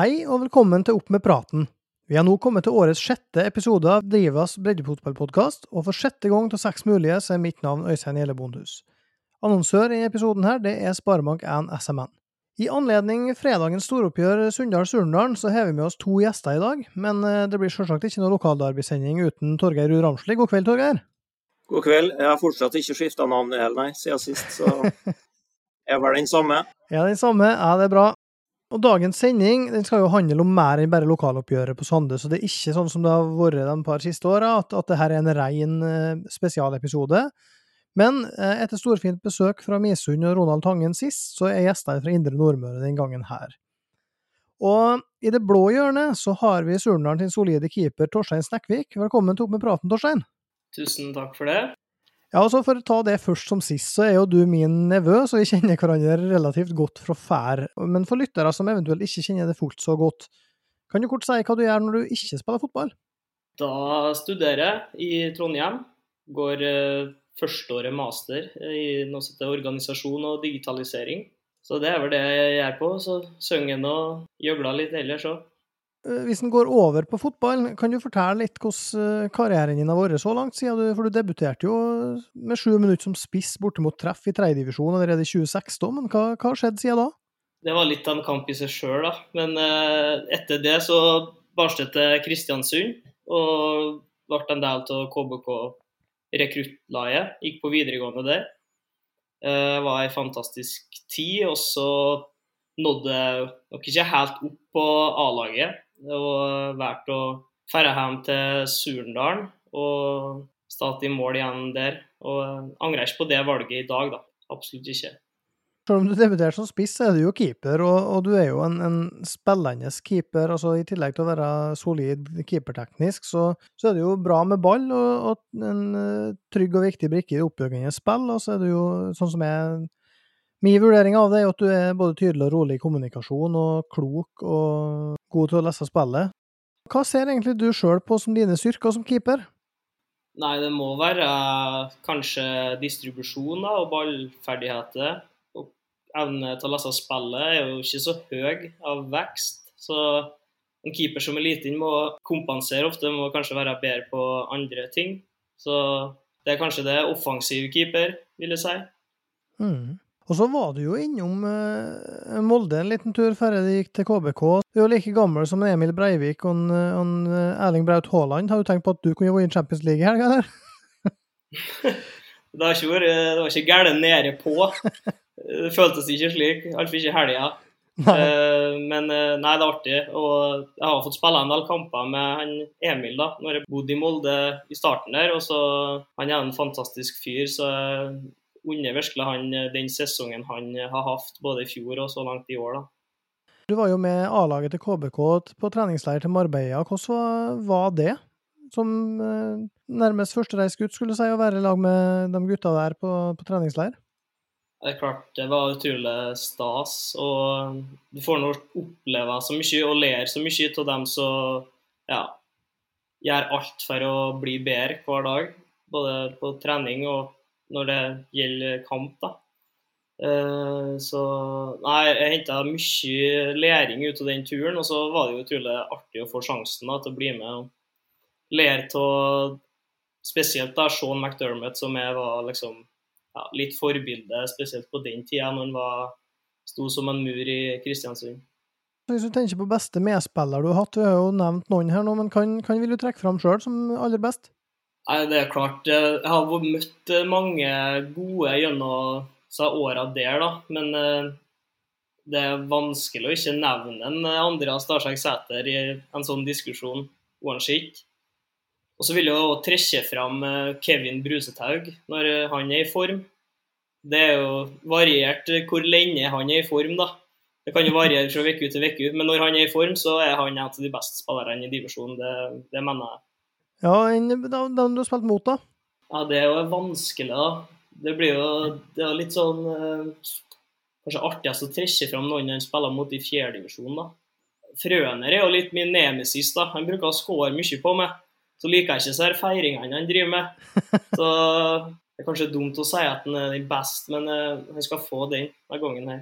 Hei og velkommen til Opp med praten. Vi har nå kommet til årets sjette episode av Drivas breddefotballpodkast, og for sjette gang til seks mulige så er mitt navn Øystein Gjelle Bondhus. Annonsør i episoden her det er Sparebank1 SMN. I anledning fredagens storoppgjør Sunndal-Surndalen så har vi med oss to gjester i dag, men eh, det blir selvsagt ikke noe lokalderbysending uten Torgeir Ruud Ramsli. God kveld, Torgeir. God kveld. Jeg har fortsatt ikke skifta navn heller, nei, siden sist, så er vel den samme. Ja, den samme. Ja, det er bra. Og dagens sending den skal jo handle om mer enn bare lokaloppgjøret på Sande, så det er ikke sånn som det har vært de par siste åra, at, at dette er en ren uh, spesialepisode. Men uh, etter storfint besøk fra Misund og Ronald Tangen sist, så er gjester fra Indre Nordmøre den gangen her. Og i det blå hjørnet så har vi Surnadal sin solide keeper Torstein Snekkvik. Velkommen til Opp med praten, Torstein. Tusen takk for det. Ja, altså For å ta det først som sist, så er jo du min nevø, så vi kjenner hverandre relativt godt fra før. Men for lyttere som eventuelt ikke kjenner det fullt så godt, kan du kort si hva du gjør når du ikke spiller fotball? Da studerer jeg i Trondheim. Går uh, førsteåret master i noe som heter organisasjon og digitalisering. Så det er vel det jeg gjør på. Så synger og gjøgler litt ellers òg. Eh, hvis en går over på fotball, kan du fortelle litt hvordan eh, karrieren din har vært så langt? siden du, For du debuterte jo med sju minutter som spiss bortimot treff i tredjedivisjon allerede i 2016, men hva har skjedd siden da? Det var litt av en kamp i seg sjøl, da. Men eh, etter det så barstet til Kristiansund og ble en del av KBK rekruttlaget. Gikk på videregående der. Eh, var ei fantastisk tid. Og så nådde nok ikke helt opp på A-laget og valgte å dra hjem til Surndalen og starte i mål igjen der. Og angrer ikke på det valget i dag, da. Absolutt ikke. Selv om du debuterte som spiss, er du jo keeper, og, og du er jo en, en spillende keeper. altså I tillegg til å være solid keeperteknisk, så, så er du jo bra med ball og, og en uh, trygg og viktig brikke i det oppbyggende spill. Og så er du jo, sånn som jeg Min vurdering av det er at du er både tydelig og rolig i kommunikasjon, og klok og god til å lese spillet. Hva ser egentlig du sjøl på som dine styrker som keeper? Nei, det må være kanskje distribusjon da, og ballferdigheter. Og evne til å lese spillet er jo ikke så høy av vekst. Så en keeper som er liten må kompensere ofte, må kanskje være bedre på andre ting. Så det er kanskje det offensive keeper, vil jeg si. Mm. Og så var du jo innom uh, Molde en liten tur før du gikk til KBK. Du er jo like gammel som Emil Breivik og, og uh, Erling Braut Haaland. Har du tenkt på at du kunne vunnet Champions League i helga, eller? det har ikke vært Det var ikke gærent nede på. Det føltes ikke slik. Iallfall ikke i helga. Uh, men uh, nei, det er artig. Og jeg har fått spille en del kamper med han Emil da når jeg bodde i Molde i starten der. og så Han er en fantastisk fyr, så unner virkelig han eh, den sesongen han eh, har hatt både i fjor og så langt i år. da. Du var jo med A-laget til KBK på treningsleir til Marbella. Hvordan var det? Som eh, nærmest førstereisgutt, skulle si, å være i lag med de gutta der på, på treningsleir? Det er klart, det var utrolig stas. Og du får nå oppleve så mye og lære så mye av dem som ja, gjør alt for å bli bedre hver dag. Både på trening og når det gjelder kamp. da. Uh, så nei, jeg henta mye læring ut av den turen, og så var det jo utrolig artig å få sjansen da, til å bli med og lære av spesielt da Sean McDermott, som jeg var liksom ja, litt forbilde, spesielt på den tida, når han var, sto som en mur i Kristiansund. Hvis du tenker på beste medspiller du har hatt, du har jo nevnt noen her nå, men kan vil du trekke fram sjøl som aller best? Nei, Det er klart. Jeg har møtt mange gode gjennom åra der, da. Men eh, det er vanskelig å ikke nevne en Andreas Starsek Sæter i en sånn diskusjon. Og så vil jeg òg trekke fram eh, Kevin Brusetaug når han er i form. Det er jo variert hvor lenge han er i form, da. Det kan jo variere fra uke til uke, men når han er i form, så er han en av de beste spillerne i divisjonen. Det, det mener jeg. Ja, den du har spilt mot, da? Ja, Det er jo vanskelig, da. Det blir jo det er litt sånn eh, Kanskje artigst å trekke fram noen han spiller mot i fjerdedivisjon, da. Frøner er jo litt min nemesis, da. Han bruker å score mye på meg. Så liker jeg ikke så feiringene han driver med. Så det er kanskje dumt å si at han er den best, men uh, han skal få den denne gangen her.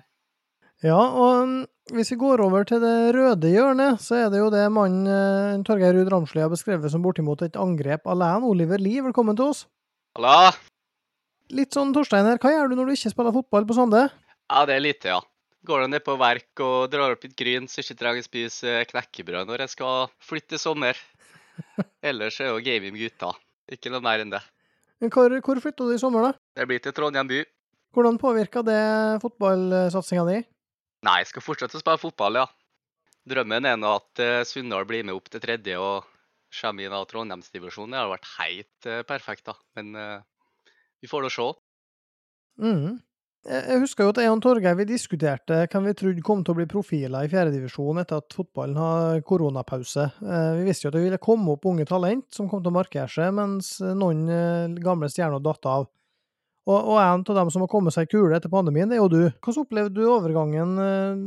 Ja, og mm, hvis vi går over til det røde hjørnet, så er det jo det mannen eh, Torgeir Ruud Ramsli har beskrevet som bortimot et angrep alene. Oliver Lie, velkommen til oss. Halla! Litt sånn Torstein her, hva gjør du når du ikke spiller fotball på Sande? Ja, det er lite, ja. Går da ned på verk og drar opp litt gryn, så ikke trenger å spise knekkebrød når jeg skal flytte i sommer. Ellers er jo gaming gutta. Ikke noe mer enn det. Men Hvor, hvor flytta du i sommer, da? Det blir til Trondheim by. Hvordan påvirka det fotballsatsinga di? Nei, jeg skal fortsette å spille fotball, ja. Drømmen er nå at eh, Sunndal blir med opp til tredje og kommer inn av Trondheimsdivisjonen. Det hadde vært helt eh, perfekt, da. Men eh, vi får da se. Mm. Jeg husker jo at jeg og Torgeir vi diskuterte hvem vi trodde kom til å bli profiler i fjerdedivisjon etter at fotballen har koronapause. Vi visste jo at det ville komme opp unge talent som kom til å markere seg, mens noen gamle stjerner datt av. Og, og en av dem som har kommet seg i kule etter pandemien, det er jo du. Hvordan opplevde du overgangen eh,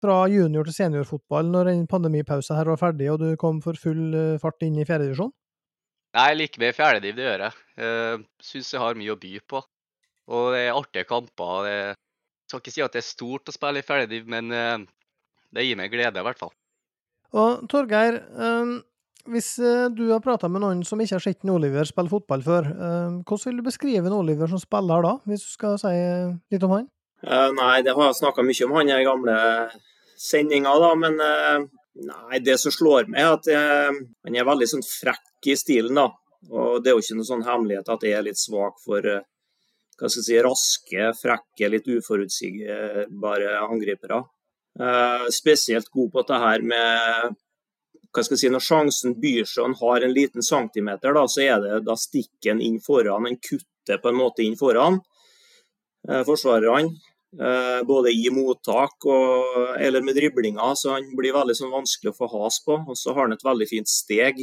fra junior til seniorfotball når den pandemipausen her var ferdig, og du kom for full eh, fart inn i fjerdedivisjon? Jeg liker med fjerdediv, det gjør jeg. Uh, Syns jeg har mye å by på. Og det er artige kamper. Det jeg skal ikke si at det er stort å spille i fjerdediv, men det gir meg glede, i hvert fall. Og Torgeir, hvis eh, du har prata med noen som ikke har sett Oliver spille fotball før, eh, hvordan vil du beskrive en Oliver som spiller da, hvis du skal si litt om han? Eh, nei, det har jeg snakka mye om han i gamle sendinger, da. Men eh, nei, det som slår meg, er at eh, han er veldig sånn frekk i stilen, da. Og det er jo ikke noe sånn hemmelighet at jeg er litt svak for eh, hva skal jeg si, raske, frekke, litt uforutsigbare angripere. Eh, spesielt god på dette her med hva skal jeg si, Når sjansen byr seg og han har en liten centimeter, da, så er det da stikken inn foran. En kutter på en måte inn foran eh, forsvarerne. Eh, både i mottak og, eller med driblinger, så han blir veldig sånn vanskelig å få has på. Og så har han et veldig fint steg,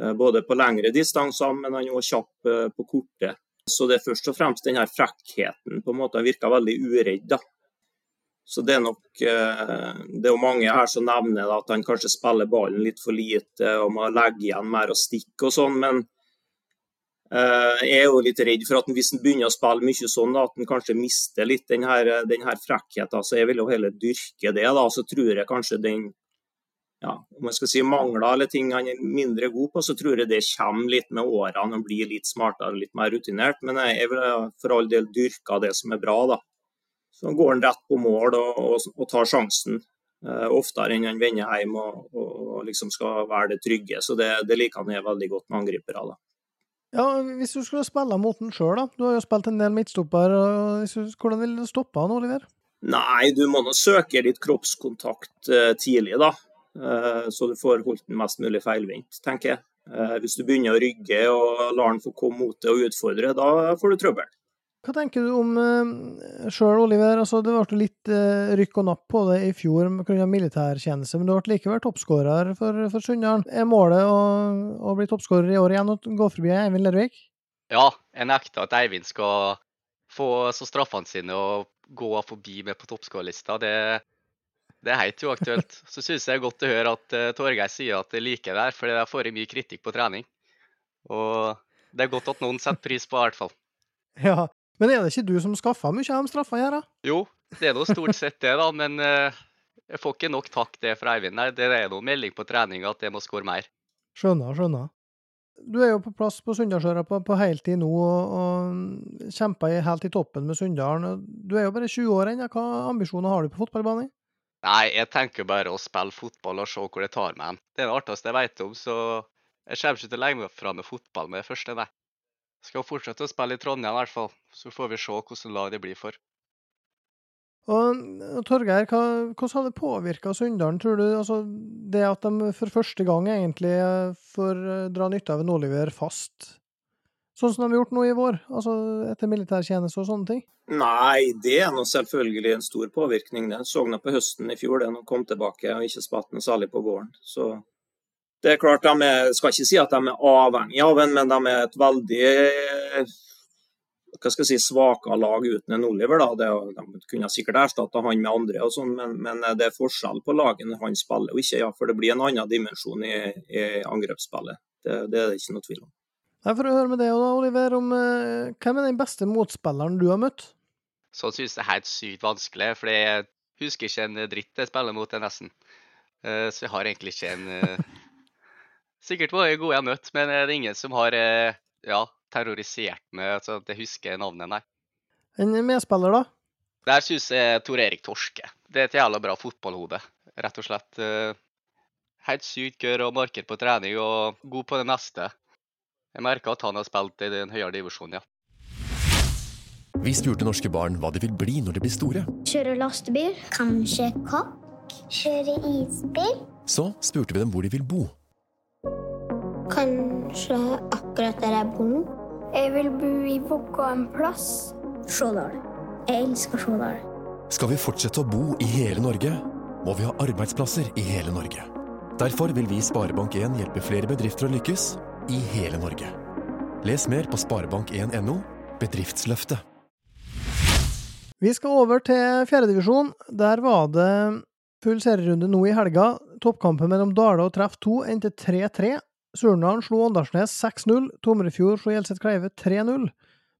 eh, både på lengre distanser, men han er også kjapp eh, på korte. Så det er først og fremst den her frekkheten. på en måte Han virker veldig uredd. da. Så det er nok eh, Det er jo mange her som nevner at han kanskje spiller ballen litt for lite og må legge igjen mer og stikke og sånn, men eh, jeg er jo litt redd for at hvis han begynner å spille mye sånn, at han kanskje mister litt den her, den her frekkheten. Så jeg vil jo heller dyrke det. da, Så tror jeg kanskje den ja, om jeg skal si mangler eller ting han er mindre god på, så tror jeg det kommer litt med årene. og blir litt smartere, litt mer rutinert. Men jeg vil for all del dyrke det som er bra, da. Så går han rett på mål og, og, og tar sjansen. Uh, oftere enn han vender hjem og, og, liksom skal være det trygge. Så det, det liker han er veldig godt med angripere. da. Ja, Hvis du skulle spille mot han sjøl, da. Du har jo spilt en del midtstopper. Hvordan ville du stoppe han, Oliver? Nei, du må nå søke litt kroppskontakt uh, tidlig, da. Uh, så du får holdt den mest mulig feilvendt, tenker jeg. Hvis du begynner å rygge og lar han få komme mot det og utfordre, da får du trøbbel. Hva tenker du om uh, sjøl, Oliver? Altså, det ble litt uh, rykk og napp på det i fjor pga. militærtjeneste, men du ble likevel toppskårer for, for Sunndalen. Er målet å, å bli toppskårer i år igjen og gå forbi Eivind Lervik? Ja, jeg nekter at Eivind skal få så straffene sine og gå forbi med på toppskårerlista. Det, det, er helt uaktuelt. Så syns jeg det er godt å høre at uh, Torgeir sier at det liker det her, for jeg får mye kritikk på trening. Og det er godt at noen setter pris på det, i hvert fall. Ja, men er det ikke du som skaffer mye av de straffene her, da? Jo, det er nå stort sett det, da. Men uh, jeg får ikke nok takk det fra Eivind. Nei, det er noe melding på trening at jeg må skåre mer. Skjønner, skjønner. Du er jo på plass på Sunndalsøra på, på heltid nå, og, og kjemper helt i toppen med Sunndalen. Du er jo bare 20 år ennå. Hva ambisjoner har du på fotballbanen? Nei, jeg tenker bare å spille fotball og se hvor det tar meg. Det er det artigste jeg vet om, så jeg kommer ikke til å legge meg fra med fotball med det første, nei. Skal fortsette å spille i Trondheim i hvert fall, så får vi se hvordan lag det blir for. Og Torgeir, hva, hvordan har det påvirka Sunndalen, tror du? Altså, det at de for første gang egentlig får dra nytte av en Oliver fast, sånn som de har gjort nå i vår? Altså etter militærtjeneste og sånne ting? Nei, det er nå selvfølgelig en stor påvirkning. Det så jeg på høsten i fjor, det når han kom tilbake og ikke spilte noe særlig på våren. Så det er klart, de er, skal ikke si at de er avhengige av en, men de er et veldig hva skal jeg si, svaka lag uten en Oliver. da, det, De kunne sikkert erstatta han med andre, og sånn, men, men, det er forskjell på lagene han spiller og ikke. ja, For det blir en annen dimensjon i, i angrepsspillet. Det, det, er det ikke noe tvil om. Jeg får høre med deg da, Oliver, om uh, hvem er den beste motspilleren du har møtt? Så synes jeg det er helt sykt vanskelig. for jeg husker ikke en dritt jeg spiller mot, det nesten. Eh, så jeg har egentlig ikke en eh, Sikkert var jeg god jeg har møtt, men det er ingen som har eh, ja, terrorisert meg, så jeg husker navnet, nei. En medspiller, da? Der syns jeg Tor Erik Torske. Det er et jævla bra fotballhode, rett og slett. Eh, Helt sykt gøy og marker på trening og god på det meste. Jeg merker at han har spilt i den høyere divisjonen, ja. Vi spurte norske barn hva de vil bli når de blir store. Kjøre lastebil. Kanskje kokk. Kjøre isbil. Så spurte vi dem hvor de vil bo. Kanskje akkurat der jeg bor nå. Jeg vil bo i Vågå en plass. Stjårdal. Jeg elsker Stjårdal. Skal vi fortsette å bo i hele Norge, må vi ha arbeidsplasser i hele Norge. Derfor vil vi i Sparebank1 hjelpe flere bedrifter å lykkes i hele Norge. Les mer på sparebank1.no bedriftsløftet. Vi skal over til fjerdedivisjon. Der var det full serierunde nå i helga. Toppkampen mellom Dale og Treff 2 endte 3-3. Surnadal slo Åndalsnes 6-0. Tomrefjord slo Hjelset Kleive 3-0.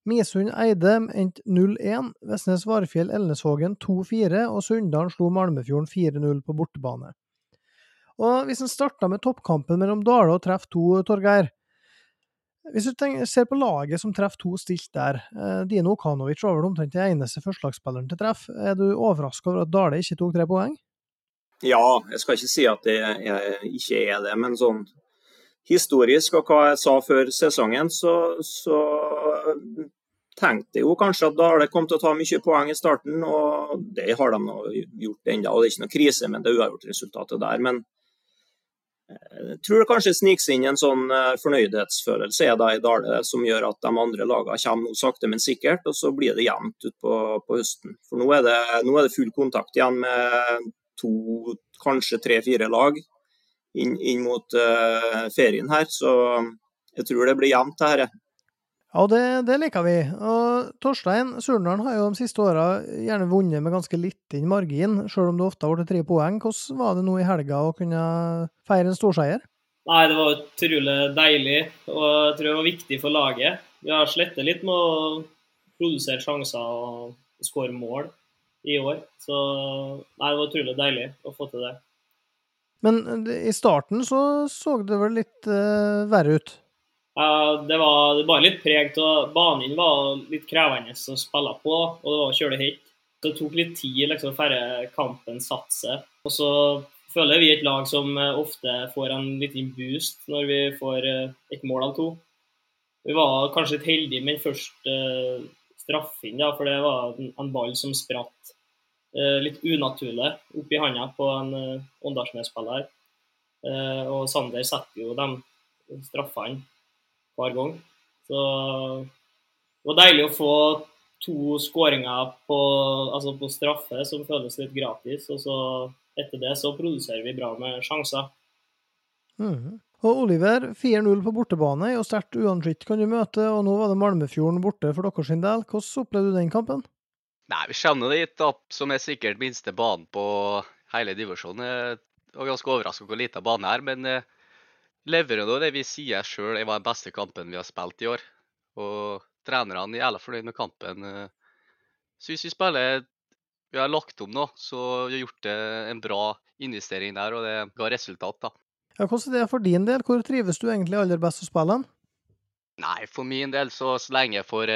Misund Eide endte 0-1. Vestnes Varefjell Elnesvågen 2-4. Og Sunndalen slo Malmefjorden 4-0 på bortebane. Og Hvis en starta med toppkampen mellom Dale og Treff 2, Torgeir. Hvis du tenker, ser på laget som Treff 2 stilt der, eh, Dino Okanovic var vel omtrent den eneste førstelagsspilleren til Treff. Er du overraska over at Dale ikke tok tre poeng? Ja, jeg skal ikke si at det ikke er det, men sånn historisk og hva jeg sa før sesongen, så, så tenkte jeg jo kanskje at da har det kommet til å ta mye poeng i starten, og det har de nå gjort ennå. Det er ikke noe krise, men det er uavgjort resultatet der. Men jeg tror det kanskje sniker inn en sånn eh, fornøydhetsfølelse er det i Dale som gjør at de andre lagene kommer noe sakte, men sikkert, og så blir det jevnt utpå på høsten. For nå er, det, nå er det full kontakt igjen med to, kanskje tre-fire lag inn, inn mot uh, ferien her. Så jeg tror det blir jevnt, det her. Ja, det, det liker vi. Og Torstein, Surnadal har jo de siste åra gjerne vunnet med ganske liten margin, sjøl om det ofte har blitt tre poeng. Hvordan var det nå i helga å kunne feire en storseier? Nei, det var utrolig deilig, og jeg tror det var viktig for laget. Vi har slettet litt med å produsere sjanser og skåre mål i år. Så nei, det var utrolig deilig å få til det. Men i starten så så det vel litt uh, verre ut? Ja, det var, bare litt preg av Banen var litt krevende å spille på, og det var å kjøre det tok litt tid liksom, før kampen satte seg. Og så føler vi et lag som ofte får en liten boost når vi får et mål av to. Vi var kanskje litt heldige med den første straffen, ja, for det var en ball som spratt litt unaturlig opp i handa på en Åndalsnes-spiller. Og Sander setter jo de straffene hver gang. Så det var deilig å få to skåringer på, altså på, straffe som føles litt gratis. Og så etter det så produserer vi bra med sjanser. Mm. Og Oliver, 4-0 på bortebane er jo sterkt uansett kan du møte, og nå var det Malmefjorden borte for deres del. Hvordan opplevde du den kampen? Nei, Vi kommer dit opp som er sikkert minste banen på hele divisjonen. Jeg var ganske overraska hvor liten bane her, men eh, leverer nå det vi sier sjøl var den beste kampen vi har spilt i år. Og trenerne er alle fornøyd med kampen. Syns vi spiller Vi har lagt om nå, så vi har gjort en bra investering der, og det ga resultat, da. Ja, Hvordan er det for din del? Hvor trives du egentlig aller best å spille? Nei, for min del så, så lenge jeg får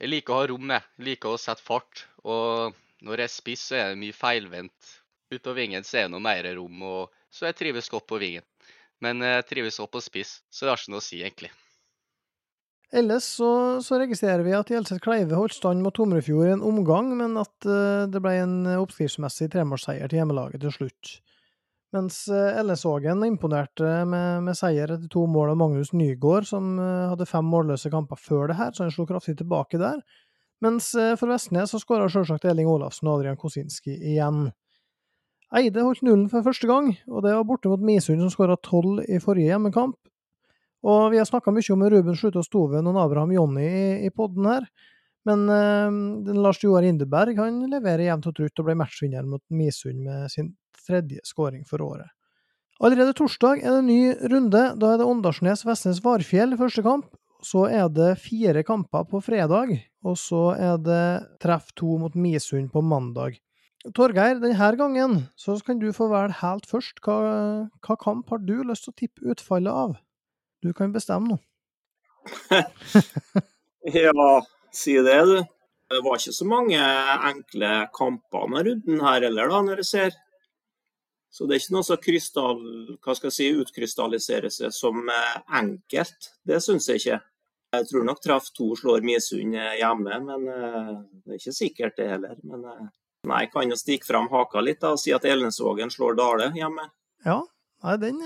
Jeg liker å ha rom, jeg. Liker å sette fart. Og når jeg er spiss, så er det mye feilvendt. Ute på vingen så er det noe mer rom, og så jeg trives godt på vingen. Men jeg trives også på spiss, så det har ikke noe å si, egentlig. Ellers så, så registrerer vi at Hjelset Kleive holdt stand mot Tomrefjord i en omgang, men at uh, det ble en oppskriftsmessig tremålsseier til hjemmelaget til slutt. Mens uh, Ellesågen imponerte med, med, seier etter to mål av Magnus Nygaard, som uh, hadde fem målløse kamper før det her, så han slo kraftig tilbake der. Mens for Vestnes så skåra sjølsagt Elling Olafsen og Adrian Kosinski igjen. Eide holdt nullen for første gang, og det var borte mot Misund, som skåra tolv i forrige hjemmekamp. Og vi har snakka mye om Ruben Slutta Stoven og Abraham Jonny i, i podden her, men uh, Lars Joar Indeberg han leverer jevnt og trutt og ble matchvinner mot Misund med sin tredje skåring for året. Allerede torsdag er det ny runde. Da er det Åndalsnes-Vestnes Varfjell første kamp. Så er det fire kamper på fredag, og så er det treff to mot Misund på mandag. Torgeir, denne gangen så kan du få velge helt først. Hva, hva kamp har du lyst til å tippe utfallet av? Du kan bestemme nå. ja, si det, du. Det var ikke så mange enkle kamper denne runden her heller, da, når jeg ser. Så det er ikke noe som krystall, hva skal jeg si, utkrystalliserer seg som eh, enkelt. Det syns jeg ikke. Jeg tror nok traff 2 slår Misund eh, hjemme, men eh, det er ikke sikkert det heller. Men Nei, jeg kan jo stikke fram haka litt da, og si at Elnesvågen slår Dale hjemme. Ja, Nei, den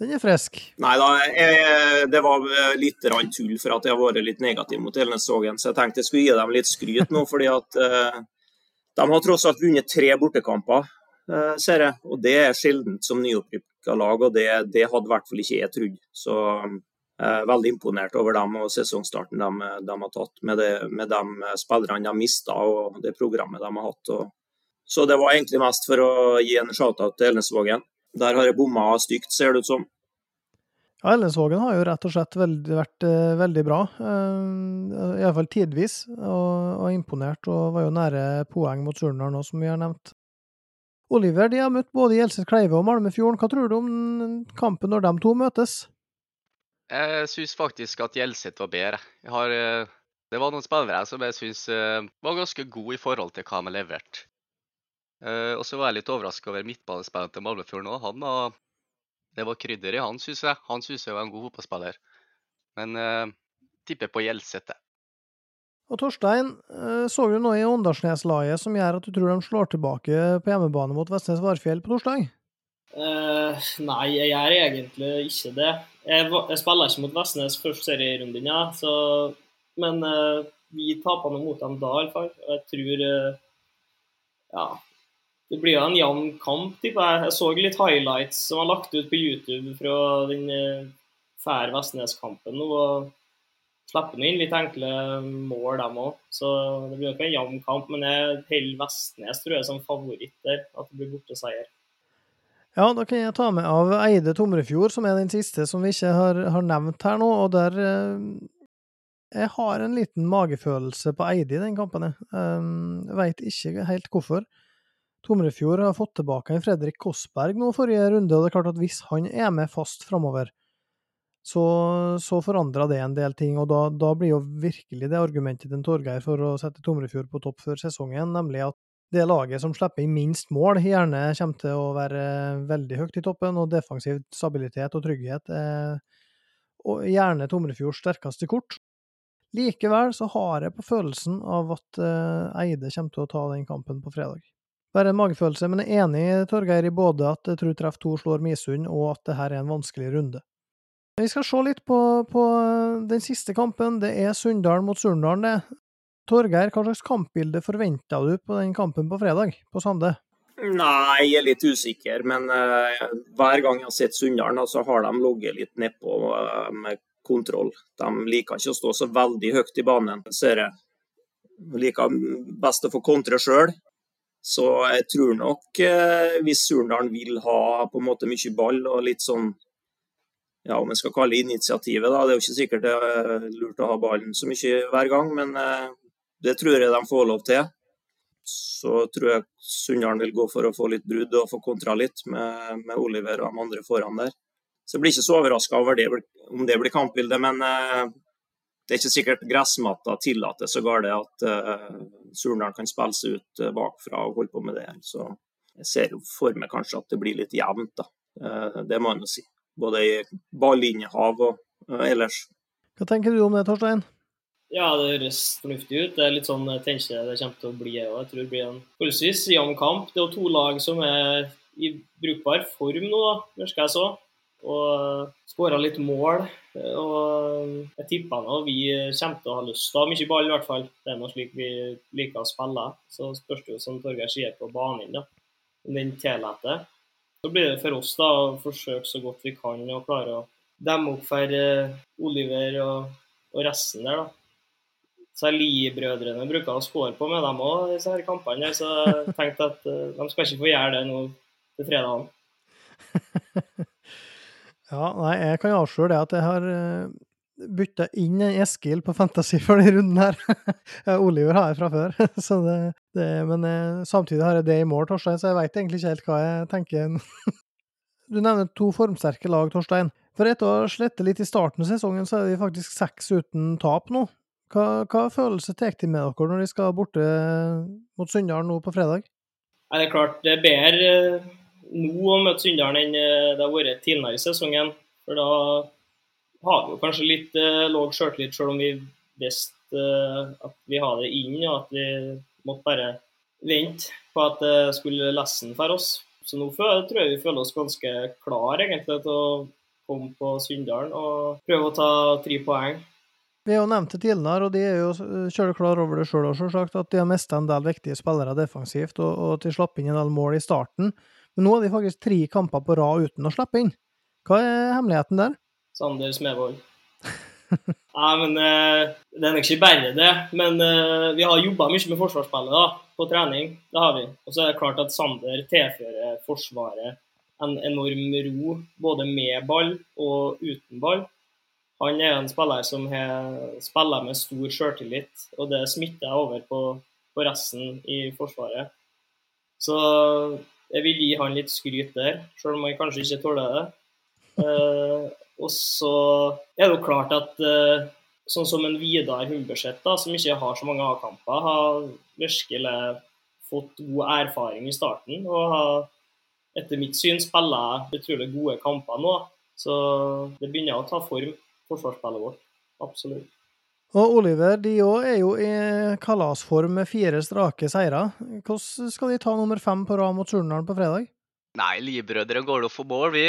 den er frisk. Nei da, jeg, det var litt tull for at jeg har vært litt negativ mot Elnesvågen, så jeg tenkte jeg skulle gi dem litt skryt nå. fordi at de har tross alt vunnet tre bortekamper, ser jeg. Og det er sjeldent som nyopprykka lag, og det, det, hadde i hvert fall ikke jeg trodd. Så jeg er veldig imponert over dem og sesongstarten de, de har tatt, med, det, med de spillerne de mista og det programmet de har hatt. Og, så det var egentlig mest for å gi en shout-out til Elnesvågen. Der har jeg bomma stygt, ser det ut som. Ja, Elnesvågen har jo rett og slett veldig, vært uh, veldig bra. Uh, Iallfall tidvis. Og, og, imponert, og var jo nære poeng mot Surnadal nå, som vi har nevnt. Oliver, de har møtt både Gjelseth Kleive og Malmefjorden. Hva tror du om kampen når de to møtes? Jeg syns faktisk at Gjelseth var bedre. Har, eh, det var noen spillere som jeg syns eh, var ganske gode i forhold til hva de leverte. Uh, og så var jeg litt overraska over midtbanespilleren til Malmefjorden òg. Det var krydder i han, syns jeg. Han syns jeg var en god fotballspiller. Men tipper på Gjelseth, Og Torstein, uh, så du noe i Åndalsnes-laget som gjør at du tror de slår tilbake på hjemmebane mot Vestnes Varfjell på torsdag? Uh, nei, jeg gjør egentlig ikke det. Jeg, jeg spiller ikke mot Vestnes første serierunde, ja, men uh, vi taper nå mot dem da, i hvert fall. Jeg tror uh, Ja. Det blir jo en jevn kamp, tipper jeg. Jeg så litt highlights som var lagt ut på YouTube fra den fære Vestnes-kampen nå. og Slipper inn litt enkle mål, dem òg. Så det blir nok en jevn kamp. Men jeg holder Vestnes tror jeg, som favoritt der. At det blir borteseier. Ja, da kan jeg ta med av Eide Tomrefjord, som er den siste som vi ikke har, har nevnt her nå. Og der eh, Jeg har en liten magefølelse på Eide i den kampen, jeg. Um, Veit ikke helt hvorfor. Tomrefjord har fått tilbake en Fredrik Kossberg nå forrige runde, og det er klart at hvis han er med fast framover, så, så forandrer det en del ting, og da, da, blir jo virkelig det argumentet til Torgeir for å sette Tomrefjord på topp før sesongen, nemlig at det laget som slipper inn minst mål, gjerne kommer til å være veldig høyt i toppen, og defensiv stabilitet og trygghet er og gjerne Tomrefjords sterkeste kort. Likevel så har jeg på følelsen av at uh, Eide kommer til å ta den kampen på fredag. Bare en magefølelse, men jeg er enig Torgeir, i både at jeg tror treff 2 slår Misund, og at det her er en vanskelig runde. Vi skal se litt på, på den siste kampen. Det er Sunndal mot Surndalen, det. Torgeir, hva slags kampbilde forventa du på den kampen på fredag, på Sande? Nei, jeg er litt usikker, men uh, hver gang jeg har sett Sunndalen, så har de ligget litt nedpå uh, med kontroll. De liker ikke å stå så veldig høyt i banen, ser jeg. Liker best å få kontre sjøl. Så jeg tror nok, uh, hvis Surndalen vil ha på en måte mye ball og litt sånn ja, om jeg skal kalle initiativet, da. Det er jo ikke sikkert det er lurt å ha ballen så mye hver gang, men det tror jeg de får lov til. Så tror jeg Sunndalen vil gå for å få litt brudd og få kontra litt med, med Oliver og de andre foran der. Så jeg blir ikke så overraska over det, om det blir kampbildet, men uh, det er ikke sikkert gressmatta tillater så galt at uh, Surndal kan spille seg ut bakfra og holde på med det. Så jeg ser jo for meg kanskje at det blir litt jevnt, da. Det må en jo si. Både i ballinnehav og ellers. Hva tenker du om det, Torstein? Ja, det høres fornuftig ut. Det er litt sånn jeg tenker det kommer til å bli òg. Jeg tror det blir en forholdsvis jevn kamp. Det er jo to lag som er i brukbar form nå, virker jeg så. Og skåra litt mål. Og jeg tipper nå vi kommer til å ha lyst til å ha mye ball, i hvert fall. Det er noe slik vi liker å spille. Så spørs det jo, som Torgeir sier, på banen, da. om den tillater. Så blir det for oss da å forsøke så godt vi kan å klare å demme opp for Oliver og, og resten der, da. Sali-brødrene bruker å skåre på med dem òg, disse her kampene. Så jeg tenkte at uh, de skal ikke få gjøre det nå til fredagen. ja, nei, jeg kan avsløre det at jeg har uh, bytta inn en Eskil på Fantasy for denne runden her. Oliver har jeg fra før, så det, det, men eh, samtidig har jeg det i mål, Torstein, så jeg veit egentlig ikke helt hva jeg tenker. du nevner to formsterke lag, Torstein. For etter å ha slettet litt i starten av sesongen, så er vi faktisk seks uten tap nå. Hva, hva følelse tar de med dere når de skal borte mot Sunndal nå på fredag? Ja, det er klart det er bedre eh, nå å møte Sunndal enn eh, det har vært tidligere i sesongen. For da har vi jo kanskje litt eh, lav sjøltillit, selv om vi visste eh, at vi har det inn, og at vi måtte bare vente på at det skulle lessen for oss. Så nå tror jeg vi føler oss ganske klar egentlig til å komme på Sunndalen og prøve å ta tre poeng. Vi har jo nevnt det tidligere, og de er jo kjølig klar over det sjøl selvsagt, at de har mista en del viktige spillere defensivt, og, og de slapp inn en del mål i starten. Men nå har de faktisk tre kamper på rad uten å slippe inn. Hva er hemmeligheten der? Sander Smevold. Nei, men uh, Det er nok ikke bare det. Men uh, vi har jobba mye med forsvarsspillet da, på trening. Det har vi. Og så er det klart at Sander tilfører Forsvaret en enorm ro, både med ball og uten ball. Han er en spiller som har spiller med stor sjøltillit, og det smitter over på, på resten i Forsvaret. Så jeg vil gi han litt skryt der, selv om han kanskje ikke tåler det. Og så er det jo klart at uh, sånn som en Vidar Humberseth, som ikke har så mange A-kamper, har virkelig fått god erfaring i starten. Og har etter mitt syn spiller utrolig gode kamper nå. Så det begynner å ta form, forsvarsspillet vårt. Absolutt. Og Oliver, de òg er jo i kalasform med fire strake seire. Hvordan skal de ta nummer fem på rad mot Surnadal på fredag? Nei, livbrødre går da for mål, vi.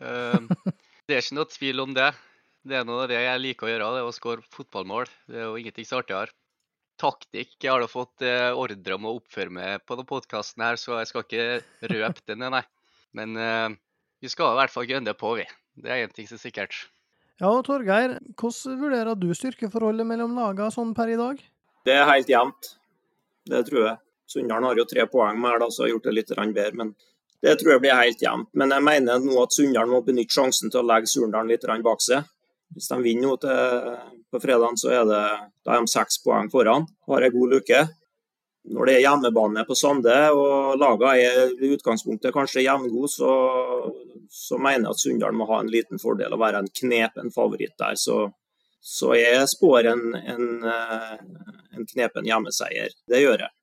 Uh, det er ikke noe tvil om det. Det er noe av det jeg liker å gjøre, det er å skåre fotballmål. Det er jo ingenting så artigere. Taktikk jeg har da fått uh, ordre om å oppføre meg på denne podkasten her, så jeg skal ikke røpe den, nei. Men uh, vi skal i hvert fall gønne på, vi. Det er én ting som er sikkert. Ja, og Torgeir, hvordan vurderer du styrkeforholdet mellom lagene sånn per i dag? Det er helt jevnt. Det tror jeg. Sunndalen har jo tre poeng mer, da, så har gjort det litt bedre. Men det tror jeg blir helt jevnt. Men jeg mener nå at Sunndal må benytte sjansen til å legge Surndalen litt bak seg. Hvis de vinner nå på fredag, så er det, da er de seks poeng foran. Har ei god luke. Når det er hjemmebane på Sande og lagene er i utgangspunktet kanskje jevngode, så, så, mener jeg at Sunndal må ha en liten fordel og være en knepen favoritt der. Så, så jeg spår en, en, eh, en knepen hjemmeseier. Det gjør jeg.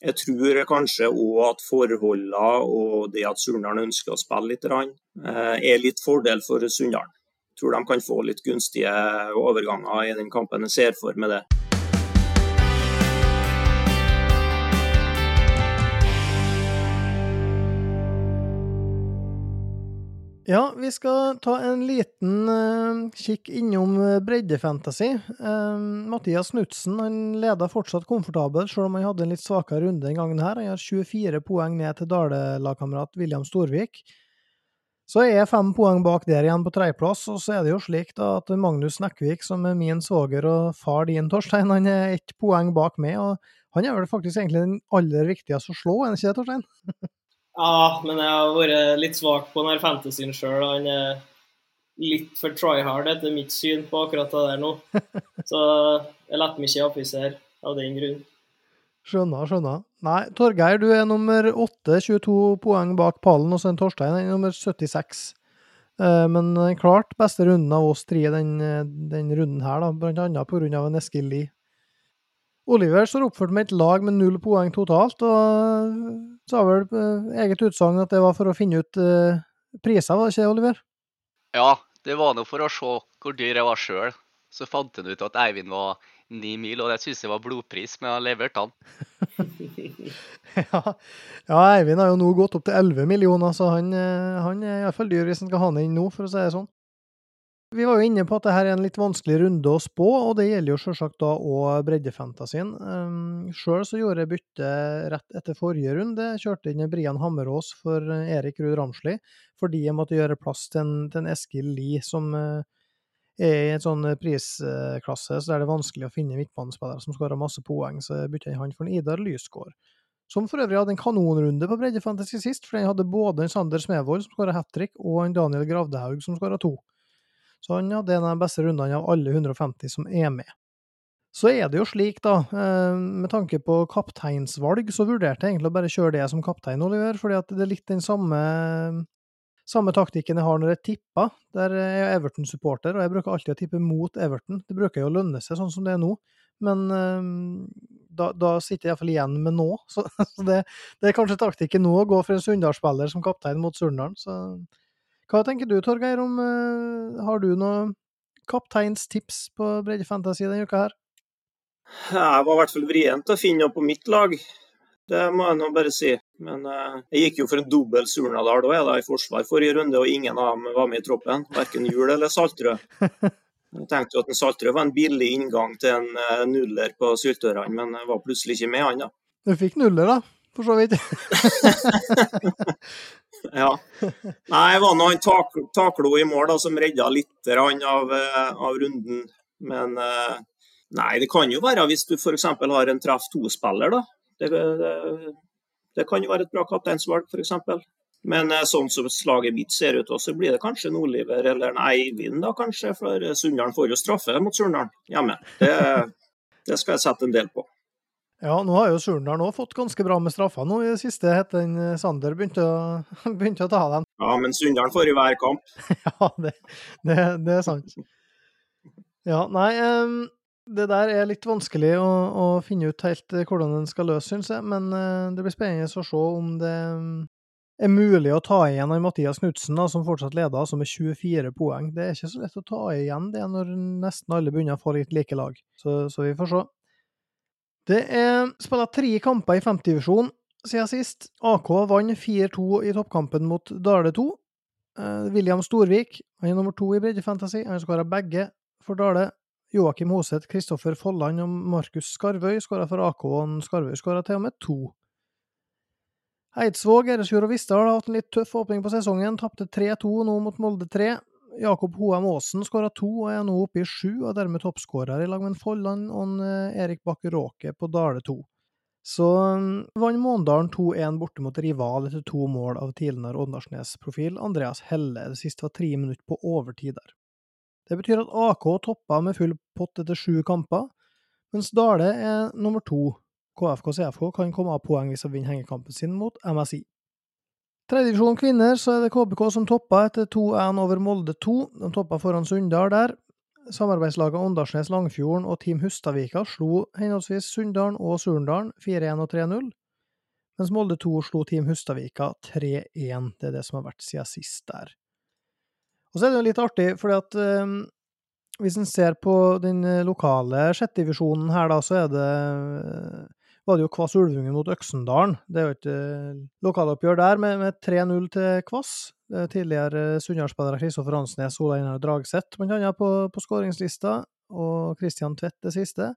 Jeg tror kanskje òg at forholdene og det at Surndal ønsker å spille litt, eh, er litt fordel for Sunndal. Tror de kan få litt gunstige overganger i den kampen. Jeg ser for meg det. Ja, vi skal ta en liten uh, kikk innom eh, breddefantasy. Uh, Mathias Knutsen leder fortsatt komfortabelt, selv om han hadde en litt svakere runde denne gangen. her. Han har 24 poeng ned til Dale-lagkamerat William Storvik. Så er jeg fem poeng bak der igjen på tredjeplass, og så er det jo slik da at Magnus Nekkvik, som er min svoger og far din, Torstein, han er ett poeng bak meg. og Han er vel faktisk egentlig den aller viktigste å slå, er han ikke det, Torstein? Ja, men jeg har vært litt svak på denne fantasyen sjøl. Han er litt for try hard etter mitt syn på akkurat det der nå. Så jeg lar meg ikke affisere av den grunn. Skjønner, skjønner. Nei, Torgeir, du er nummer 8, 22 poeng bak pallen, og så er Torstein er nummer 76. Eh, men klart beste runden av oss tre den, den runden her, da, annet pga. en Eskil Lie. Oliver står oppført med et lag med null poeng totalt, og sa vel uh, eget utsagn at det var for å finne ut uh, priser, var det ikke det, Oliver? Ja, det var nå for å se hvor dyr jeg var sjøl. Så fant han ut at Eivind var ni mil, og det syns jeg var blodpris, men jeg leverte levert han. ja. ja, Eivind har jo nå gått opp til 11 millioner, så han, eh, han er iallfall dyr hvis han skal ha den inn nå, for å si det sånn. Vi var jo inne på at dette er en litt vanskelig runde å spå, og det gjelder jo selvsagt da òg breddefantasien. Um, Sjøl så gjorde jeg bytte rett etter forrige runde. Jeg kjørte inn Brian Hammerås for eh, Erik Ruud Ramsli, fordi jeg måtte gjøre plass til en, en Eskil Lie, som uh, er i en sånn prisklasse så det er vanskelig å finne midtbanespillere som skårer masse poeng, så jeg bytta inn han for en Idar Lysgård. Som for øvrig hadde en kanonrunde på breddefantasy sist, for den hadde både en Sander Smevold som skåra hat trick, og en Daniel Gravdehaug som skåra to. Så han hadde en av de beste rundene av alle 150 som er med. Så er det jo slik, da, eh, med tanke på kapteinsvalg, så vurderte jeg egentlig å bare kjøre det som kaptein, Oliver, fordi at det er litt den samme, samme taktikken jeg har når jeg tipper. Der er jeg Everton-supporter, og jeg bruker alltid å tippe mot Everton. Det bruker jo å lønne seg, sånn som det er nå. Men eh, da, da sitter jeg iallfall igjen med nå. Så, så det, det, er kanskje taktikken nå å gå for en Sunndal-spiller som kaptein mot Surndalen. Så hva tenker du, Torgeir, om uh, Har du noe kapteinstips på Breddefantasy denne uka her? Jeg var i hvert fall vrient å finne noe på mitt lag. Det må jeg nå bare si. Men uh, jeg gikk jo for en dobbel Surnadal da, i forsvar forrige runde, og ingen av dem var med i troppen. Verken Jul eller Saltrød. Jeg tenkte jo at en Saltrød var en billig inngang til en uh, nuller på Syltørene, men jeg var plutselig ikke med han, da. Du fikk nuller, da? For så vidt. ja. Nei, det var nå han tak Taklo i mål da, som redda litt av, uh, av runden. Men Nei, det kan jo være hvis du f.eks. har en treff to-spiller, da. Det, det, det, kan jo være et bra kapteinsvalg, f.eks. Men eh, sånn som slaget mitt ser ut, så blir det kanskje en Oliver eller en Eivind, da kanskje. For Sunndalen får jo straffe mot Surndalen hjemme. Det, det, skal jeg sette en del på. Ja, nå har jo Surndalen òg fått ganske bra med straffer nå i det siste, etter den eh, Sander begynte å, begynte å ta dem. Ja, men Sunndalen får i hver kamp. ja, det, det, er sant. Ja, nei det der er litt vanskelig å, å, finne ut helt eh, hvordan den skal løse, syns jeg. Men uh, det blir spennende å se om det er mulig å ta igjen av Mathias Knutsen, som fortsatt leder, altså med 24 poeng. Det er ikke så lett å ta igjen det når nesten alle begynner å få litt like lag. Så, så vi får se. Det er spilt tre kamper i femtedivisjon siden sist. AK vant 4-2 i toppkampen mot Dale 2. Uh, William Storvik han er nummer to i breddefantasy. Han skåra begge for Dale. Joakim Hoseth, Kristoffer Folland og Markus Skarvøy skåra for AK, og Skarvøy skåra til og med to. Eidsvåg, Eresfjord og Vistdal har hatt en litt tøff åpning på sesongen, tapte 3-2 nå mot Molde 3. Jakob Hoem Aasen skåra to og er nå oppe i sju, og dermed toppskårer i lag med Folland og eh, Erik Bakke Råke på Dale 2. Så mm, vant Måndalen 2-1 borte mot rival etter to mål av tidligere Åndalsnes-profil Andreas Helle. Det siste var tre minutter på overtid der. Det betyr at AK toppa med full pott etter sju kamper, mens Dale er nummer to. KFK CFK kan komme av poeng hvis de vinner hengekampen sin mot MSI. Tredjedivisjon kvinner så er det KBK som toppa etter 2-1 over Molde 2. De toppa foran Sunndal der. Samarbeidslaget Åndalsnes Langfjorden og Team Hustadvika slo henholdsvis Sunndalen og Surndalen 4-1 og 3-0, mens Molde 2 slo Team Hustadvika 3-1. Det er det som har vært siden sist der. Og så er det jo litt artig, fordi at um, hvis en ser på den eh, lokale sjettedivisjonen her, da, så er det var det jo Kvass Ulvungen mot Øksendalen. Det er jo et uh, lokaloppgjør der med, med 3-0 til Kvass. Tidligere Sunndal-spillere Kristoffer Hansnes, Ola Einar Dragseth bl.a. på, på skåringslista, og Kristian Tvedt det siste.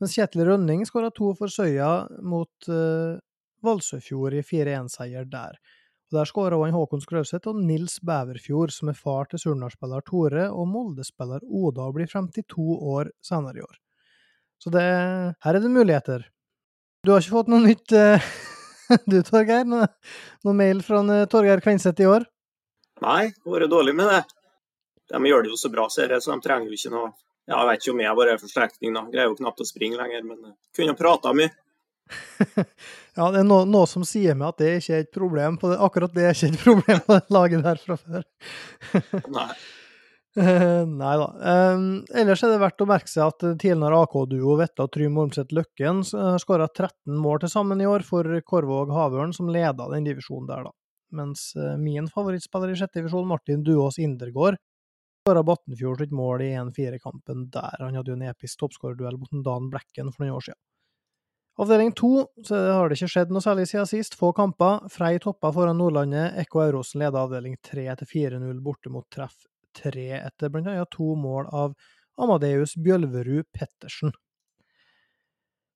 Mens Kjetil Rønning skåra to for Søya mot uh, Valsøfjord i 4-1-seier der. Og Der skåra han Håkon Skrauseth og Nils Bæverfjord, som er far til Surnadal-spiller Tore og Molde-spiller Oda, og blir 52 år senere i år. Så det, her er det muligheter. Du har ikke fått noe nytt, uh, du Torgeir? Noe, noe, mail fra uh, Torgeir Kvenseth i år? Nei, det har vært dårlig med det. De gjør det jo så bra, ser jeg, så de trenger jo ikke noe ja, Jeg vet ikke om jeg bare er forsterkning, da. Greier jo knapt å springe lenger, men uh, kunne prata mye. ja, det er noe, noe, som sier meg at det ikke er et problem på det. Akkurat det er ikke et problem på det laget der fra før. Nei. Nei da. Um, ellers er det verdt å merke seg at tidligere AK-duo Vetta Trym Ormseth Løkken skåra 13 mål til sammen i år for Korvåg Havørn, som leda den divisjonen der, da. Mens uh, min favorittspiller i sjette divisjon, Martin Duås Indergård, skåra Battenfjord sitt mål i 1-4-kampen der. Han hadde jo en episk toppskårerduell mot Dan Blekken for noen år siden. Avdeling to så har det ikke skjedd noe særlig siden sist. Få kamper. Frei toppa foran Nordlandet. Ekko Eurosen leder avdeling 3 til 4-0 borte mot treff 3 etter annet to mål av Amadeus Bjølverud Pettersen.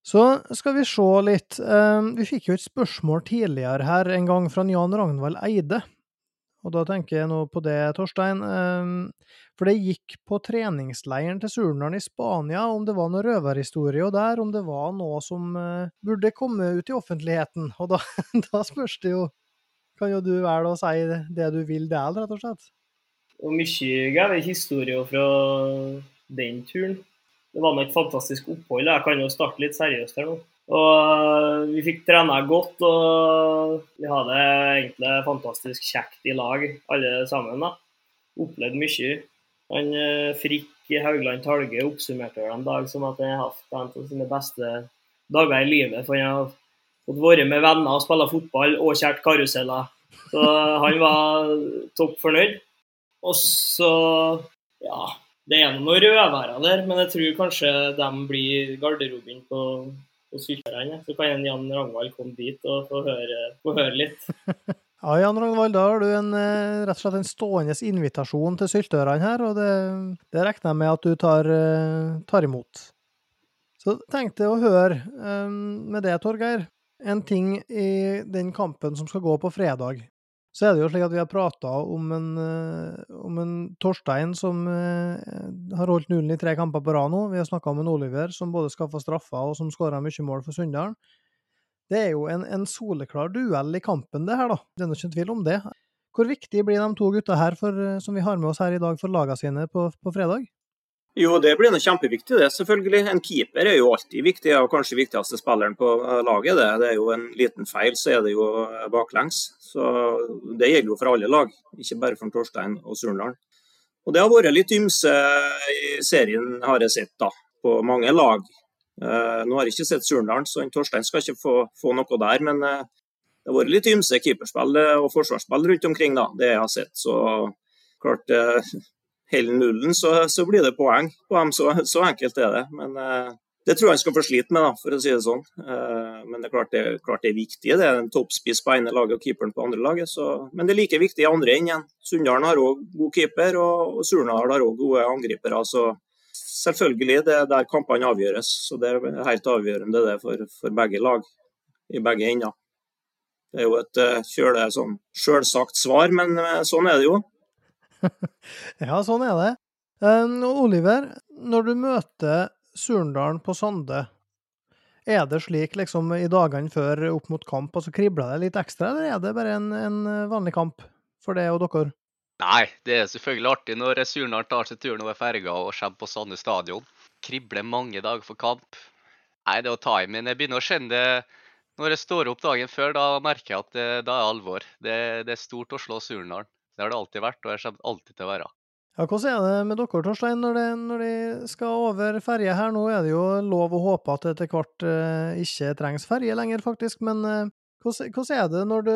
Så skal vi se litt. Ehm, vi fikk jo et spørsmål tidligere her en gang fra Jan Ragnvald Eide. Og da tenker jeg nå på det, Torstein. Ehm, for det gikk på treningsleiren til Surnadal i Spania, om det var noe røverhistorie og der, om det var noe som uh, burde komme ut i offentligheten. Og da, da, spørs det jo Kan jo du velge å si det du vil der, rett og slett? Og mye gøye historier fra den turen. Det var nå et fantastisk opphold. Jeg kan jo starte litt seriøst her nå. Og eh, vi fikk trena godt, og vi hadde egentlig fantastisk kjekt i lag, alle sammen. da. Opplevd mye. Han Frikk Frikk Haugland Talge oppsummerte vel en dag som at han har hatt en av sine beste dager i livet. For han har fått være med venner og spille fotball og kjært karuseller. Så han var topp fornøyd. Og så Ja, det er noen rødværer der, men jeg tror kanskje de blir garderoben på, på Sylterne. Så kan en Jan Ragnvald komme dit og få høre, få høre litt. Ja, Jan Ragnvald, da har du en, eh, rett og slett en stående invitasjon til syltørene her, og det, det regner jeg med at du tar, eh, tar imot. Så tenkte jeg å høre um, med det, Torgeir. En ting i den kampen som skal gå på fredag. Så er det jo slik at vi har prata om, en, uh, om en Torstein som uh, har holdt nullen i tre kamper på rad nå. Vi har snakka om en Oliver som både skaffa straffer og som skåra mye mål for Sunndalen. Det er jo en, en, soleklar duell i kampen, det her, da. Det er ikke tvil om det. Hvor viktig blir de to gutta her for, som vi har med oss her i dag for lagene sine på, på fredag? Jo, det blir noe kjempeviktig, det. selvfølgelig. En keeper er jo alltid viktig, og kanskje viktigste spilleren på laget. Det, det er jo en liten feil, så er det jo baklengs. Så Det gjelder jo for alle lag, ikke bare for Torstein og Surndalen. Og Det har vært litt ymse i serien, har jeg sett, da, på mange lag. Nå har jeg ikke sett Surndalen, så Torstein skal ikke få, få noe der. Men det har vært litt ymse keeperspill eh, og forsvarsspill rundt omkring, da, det jeg har sett. Så klart Holder nullen, så, så, blir det poeng på dem. Så, så enkelt er det. Men det tror jeg han skal få slite med, da, for å si det sånn. men det er klart det, klart det er viktig. Det er en toppspiss på ene laget og keeperen på andre laget. Så, men det er like viktig i andre enden. Sunndalen har òg god keeper, og, og Surnadal har òg gode angripere. så selvfølgelig det er der kampene avgjøres. så Det er helt avgjørende det for, for begge lag i begge ender. Det er jo et uh, kjøle sånn selvsagt svar, men uh, sånn er det jo. ja, sånn er det. Um, Oliver, når du møter Surndalen på Sande, er det slik liksom i dagene før opp mot kamp, og så kribler det litt ekstra, eller er det bare en, en vanlig kamp for deg og dere? Nei, det er selvfølgelig artig når Surndalen tar seg turen over ferga og kommer på Sande stadion. Kribler mange dager for kamp. Nei, det er å men jeg begynner å kjenne det når jeg står opp dagen før. Da merker jeg at det, da er alvor. Det, det, er stort å slå Surnadal. Det har det alltid vært, og jeg kommer alltid til å være. Ja, Hvordan er det med dere, Torstein, når, det, når de skal over ferje her? Nå er det jo lov å håpe at det etter hvert eh, ikke trengs ferje lenger, faktisk. Men eh, hvordan, hvordan, er det når du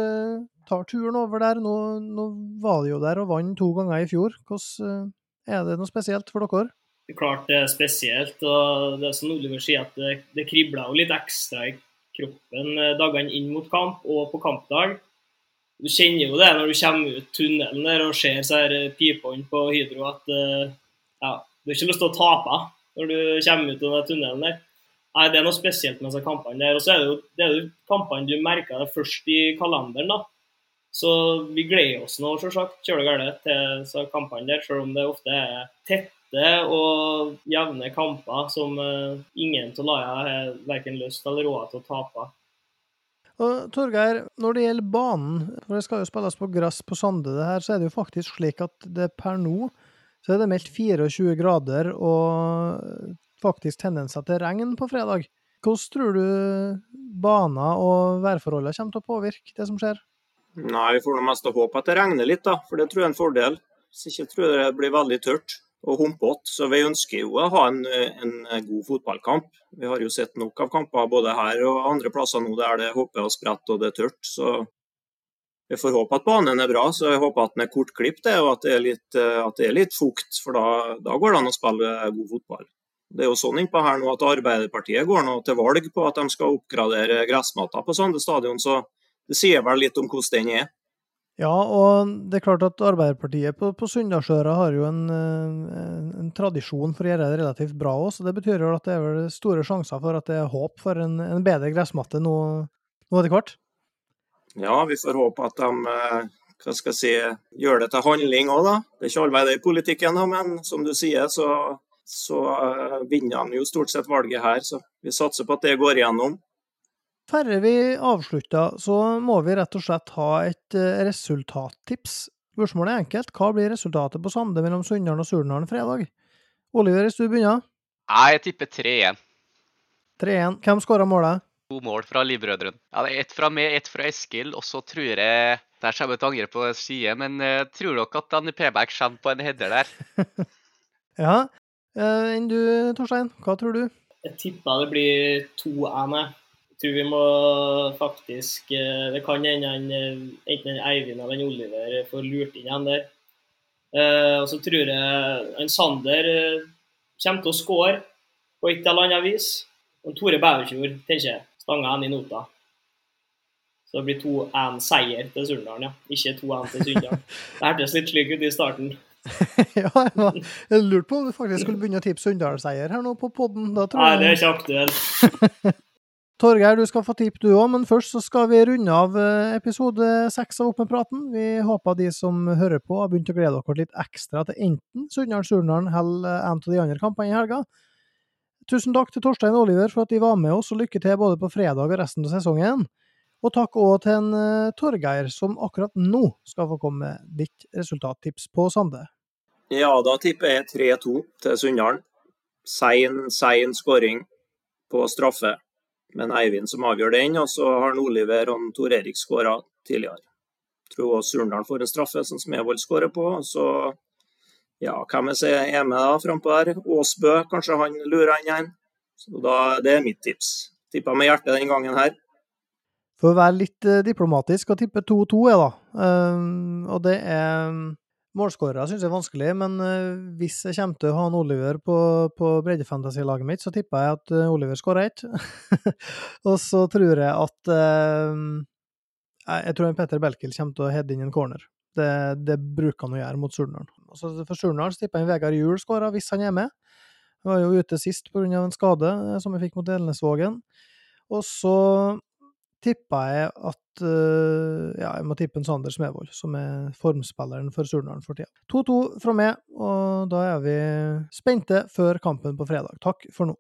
tar turen over der? Nå, nå var de jo der og vant to ganger i fjor. Hvordan eh, Er det noe spesielt for dere? Det er klart det er spesielt. og det er som Oliver sier, at det, det kribler jo litt ekstra i kroppen eh, dagene inn mot kamp og på kampdag. Du kjenner jo det når du kommer ut tunnelen der og ser så her eh, pipene på Hydro at ja, du har ikke lyst til å tape når du kommer ut av den tunnelen der. Nei, Det er noe spesielt med disse kampene. der, og så er det jo, det er jo kampene du merker det først i kalenderen. da. Så vi gleder oss nå selvsagt kjøle galt til kampene der, selv om det ofte er tette og jevne kamper som uh, ingen av lagene har verken lyst eller råd til å tape. Og Torgeir, når det gjelder banen, for det skal jo spilles på gress på Sande, det her, så er det jo faktisk slik at det per nå så er det meldt 24 grader og faktisk tendenser til regn på fredag. Hvordan tror du baner og værforholdene kommer til å påvirke det som skjer? Nei, Vi får mest håpe at det regner litt, da, for det tror jeg er en fordel. Hvis ikke tror jeg det blir veldig tørt og humpete. Så vi ønsker jo å ha en, en, god fotballkamp. Vi har jo sett nok av kamper både her og andre plasser nå der det hopper og spretter og det er tørt. Så vi får håpe at banen er bra. Så jeg håper at den er kortklipt og at det er litt, det er litt fukt. For da, da går det an å spille god fotball. Det er jo sånn innpå her nå at Arbeiderpartiet går nå til valg på at de skal oppgradere gressmatta på Sande stadion, så det sier vel litt om hvordan den er. Ja, og det er klart at Arbeiderpartiet på, på Sunndalsøra har jo en, en, en, tradisjon for å gjøre det relativt bra òg, så det betyr jo at det er vel store sjanser for at det er håp for en, en bedre gressmatte nå, nå etter hvert? Ja, vi får håpe at de eh, hva skal jeg si, gjør det til handling òg, da. Det er ikke all vei det i politikken, men som du sier, så så uh, vinner de jo stort sett valget her. Så vi satser på at det går igjennom. Færre vi avslutter, så må vi rett og slett ha et uh, resultattips. Spørsmålet er enkelt. Hva blir resultatet på Sande mellom Sunndalen og Surnadal fredag? Oliver, hvis du begynner. Nei, jeg tipper 3-1. 3-1. Hvem skåra målet? To mål fra Livbrødrene. Ja, det er ett fra meg, ett fra Eskil, og så tror jeg Der kommer et angrep på side, men uh, tror dere at Danny Pebæk kommer på en header der. Ja. Enn uh, du, Torstein? Hva tror du? Jeg tipper det blir 2-1. Tror vi må faktisk eh, Det kan hende han, eh, enten han Eivind eller en Oliver får lurt inn en der. Eh, Og så tror jeg en Sander kommer til å score på et eller annet vis. Og Tore Bæverfjord, tenker jeg, stanger han i nota. Så det blir 2-1 seier til Surndalen, ja. Ikke 2-1 til Sunndal. Det hørtes litt slik ut i starten. ja, jeg, var, jeg lurte på om du faktisk skulle begynne å tippe Sunndalseier her nå på tror Nei, det er ikke aktuelt. Torgeir, du skal få tipp du òg, men først så skal vi runde av eh, episode seks av Opp med praten. Vi håper de som hører på, har begynt å glede dere litt ekstra til enten Sunndalen-Surnadalen eller en av de andre kampene i helga. Tusen takk til Torstein og Oliver for at de var med oss, og lykke til både på fredag og resten av sesongen. Og takk òg til en eh, Torgeir, som akkurat nå skal få komme med ditt resultattips på Sande. Ja, da tipper jeg 3-2 til Sunndalen. Sein, sein skåring på straffe. Men Eivind som avgjør den, og så har Oliver og Tor Erik skåra tidligere. Jeg tror også Surndalen får en straffe som Smevold skårer på. Så ja, hvem jeg ser er med da frampå der? Åsbø, kanskje han lurer inn en. Så da, det er mitt tips. Tippa med hjertet den gangen her. For å være litt eh, diplomatisk og tippe 2-2, jeg, da. Um, og det er Målskårere syns jeg er vanskelig, men eh, hvis jeg kommer til å ha en Oliver på, på breddefantasy-laget mitt, så tipper jeg at eh, Oliver skårer ett. og så tror jeg at eh, jeg tror Petter Belkil kommer til å heade inn en corner. Det, det bruker han å gjøre mot Surnadal. For Surnadal tipper jeg en Vegard Juel skårer hvis han er med. Han var jo ute sist pga. en skade eh, som jeg fikk mot Elnesvågen. Og så tippa jeg at eh, Ja, jeg må tippe en Sander Smevold, som er formspilleren for Surnadal for tida. 2-2 fra meg, og da er vi spente før kampen på fredag. Takk for nå.